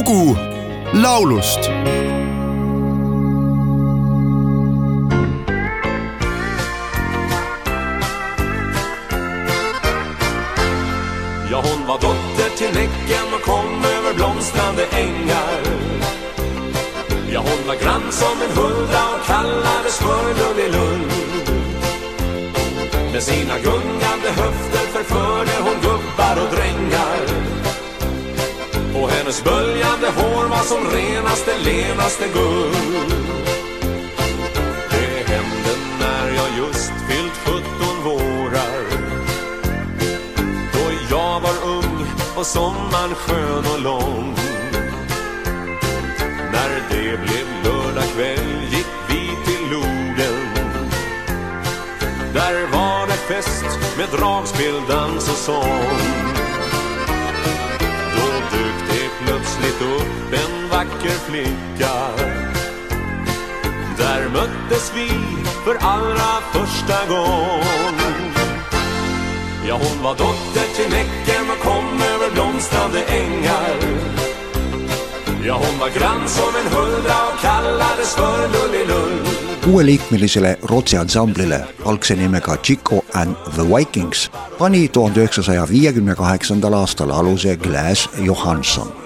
lugu laulust Ja, hon var dotter till Näcken och kom över blomstrande ängar. Ja, hon var grann som en huldra och kallades för Lund. Med sina gungande höfter förförde hennes böljande hår var som renaste, lenaste guld. Det hände när jag just fyllt sjutton vårar. Då jag var ung och sommaren skön och lång. När det blev lördag kväll gick vi till Logen. Där var det fest med dragspel, dans och sång. Upp en vacker flicka. Där möttes vi för allra första gång. Ja, hon var dotter till Näcken och kom över blomstrande ängar. Ja, hon var grann som en huldra och kallades för Lullilund. kuueliikmelisele Rootsi ansamblile algse nimega Chico and the Vikings pani tuhande üheksasaja viiekümne kaheksandal aastal aluse Glass Johansson.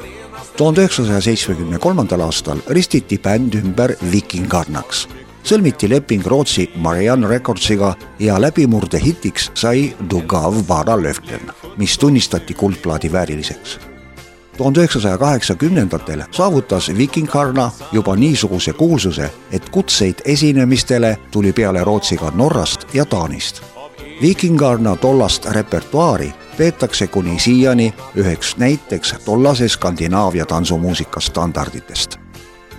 Tuhande üheksasaja seitsmekümne kolmandal aastal ristiti bänd ümber Vikingarnaks. sõlmiti leping Rootsi Marianne Recordsiga ja läbimurdehitiks sai Dugav Bara Löfken, mis tunnistati kuldplaadi vääriliseks tuhande üheksasaja kaheksakümnendatel saavutas Vikingarna juba niisuguse kuulsuse, et kutseid esinemistele tuli peale Rootsi ka Norrast ja Taanist. Vikingarna tollast repertuaari peetakse kuni siiani üheks näiteks tollase Skandinaavia tantsumuusika standarditest.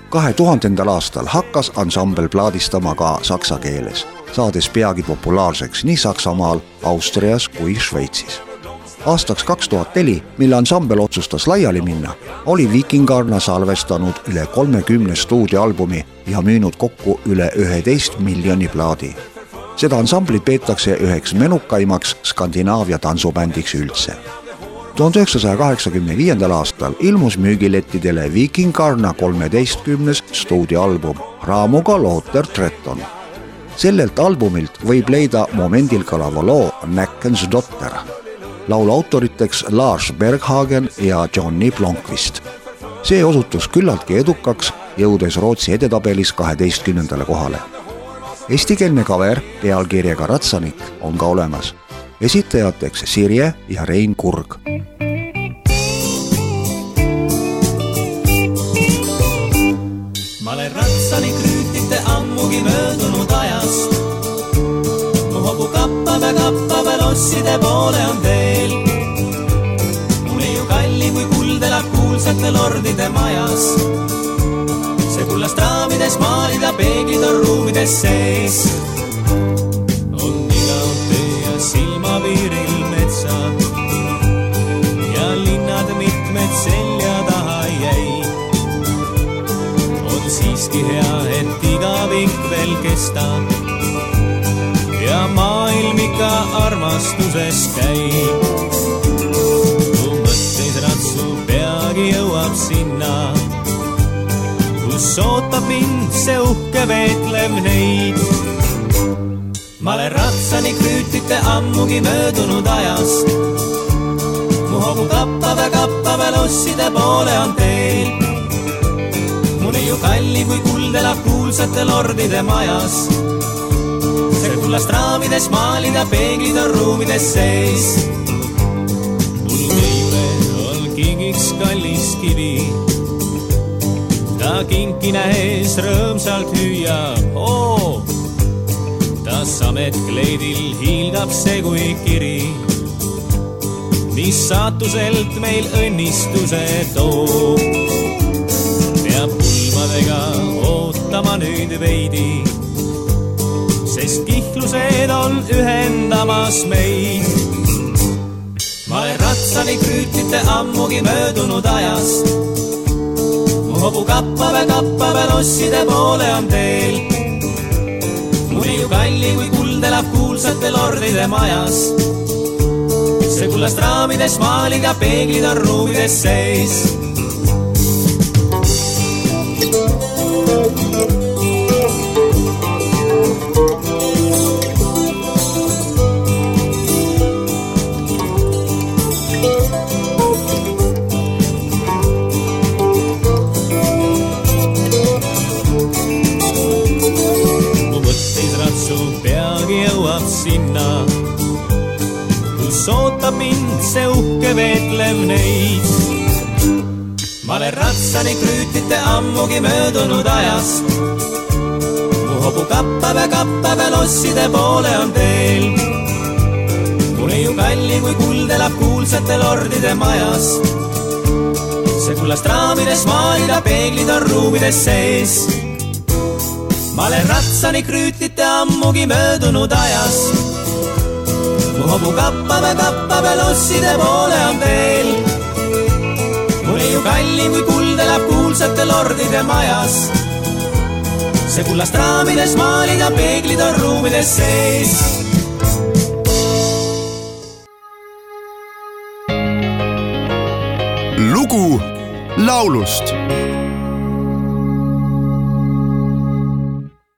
kahe tuhandendal aastal hakkas ansambel plaadistama ka saksa keeles, saades peagi populaarseks nii Saksamaal, Austrias kui Šveitsis aastaks kaks tuhat neli, mille ansambel otsustas laiali minna, oli Vikingarna salvestanud üle kolmekümne stuudioalbumi ja müünud kokku üle üheteist miljoni plaadi. Seda ansamblit peetakse üheks menukaimaks Skandinaavia tantsubändiks üldse. tuhande üheksasaja kaheksakümne viiendal aastal ilmus müügilettidele Vikingarna kolmeteistkümnes stuudioalbum raamuga Looter Tretton. sellelt albumilt võib leida momendil kõlava loo Näkkens dotter laulu autoriteks Lars Berghagen ja Johnny Blomqvist. see osutus küllaltki edukaks, jõudes Rootsi edetabelis kaheteistkümnendale kohale. Eestikeelne cover pealkirjaga Ratsanik on ka olemas. esitajateks Sirje ja Rein Kurg ma olen ratsanik rüütlite ammugi möödunud ajast. mu hobu kappame, kappame losside poole on teel. mul ei ju kallim kui kuld elab kuulsate lordide majas. See kullast raamides maalida, peeglid on ruumides sees. on igav tee ja silmapiiril metsad ja linnad mitmed selja taha jäid on siiski hea, et igavik veel kestab ja maailm ikka armastuses käib. mu mõtteid ratsu peagi jõuab sinna, kus ootab mind see uhke Beetlehm neid. ma olen ratsanik rüütlite ammugi möödunud ajast. mu hobu kappave, kappave losside poole on teel mul ei ju kallim kui kuld elab kuulsate lordide majas. see kullast raamides maalida, peeglid on ruumides sees. mul neile on kingiks kallis kivi. Ta kinki nähes rõõmsalt hüüab, oo. ta sametkleidil hiilgab see kui kiri mis saatuselt meil õnnistuse toob peab pulmadega ootama nüüd veidi, sest kihtlused on ühendamas meid. ma olen ratsanik rüütlite ammugi möödunud ajast. Hobu kappave, kappave losside poole on teel. mul ju kalli kui kuld elab kuulsate lordide majas see kullast raamides maalid ja peeglid on ruumides sees sinna, kus ootab mind see uhke Vetlev neid. ma olen ratsani krüütite ammugi möödunud ajast. mu hobu kappaväe, kappaväe losside poole on teel. mul neiu kalli kui kuld elab kuulsate lordide majas. see kullast raamides maalida peeglid on ruumides sees ma olen ratsani krüütite ammugi möödunud ajast mu hobu kappab ja losside poole on teel. mul ju kallim kui kuld elab kuulsate lordide majas. see kullast raamides maalida, peeglid on ruumides sees. lugu laulust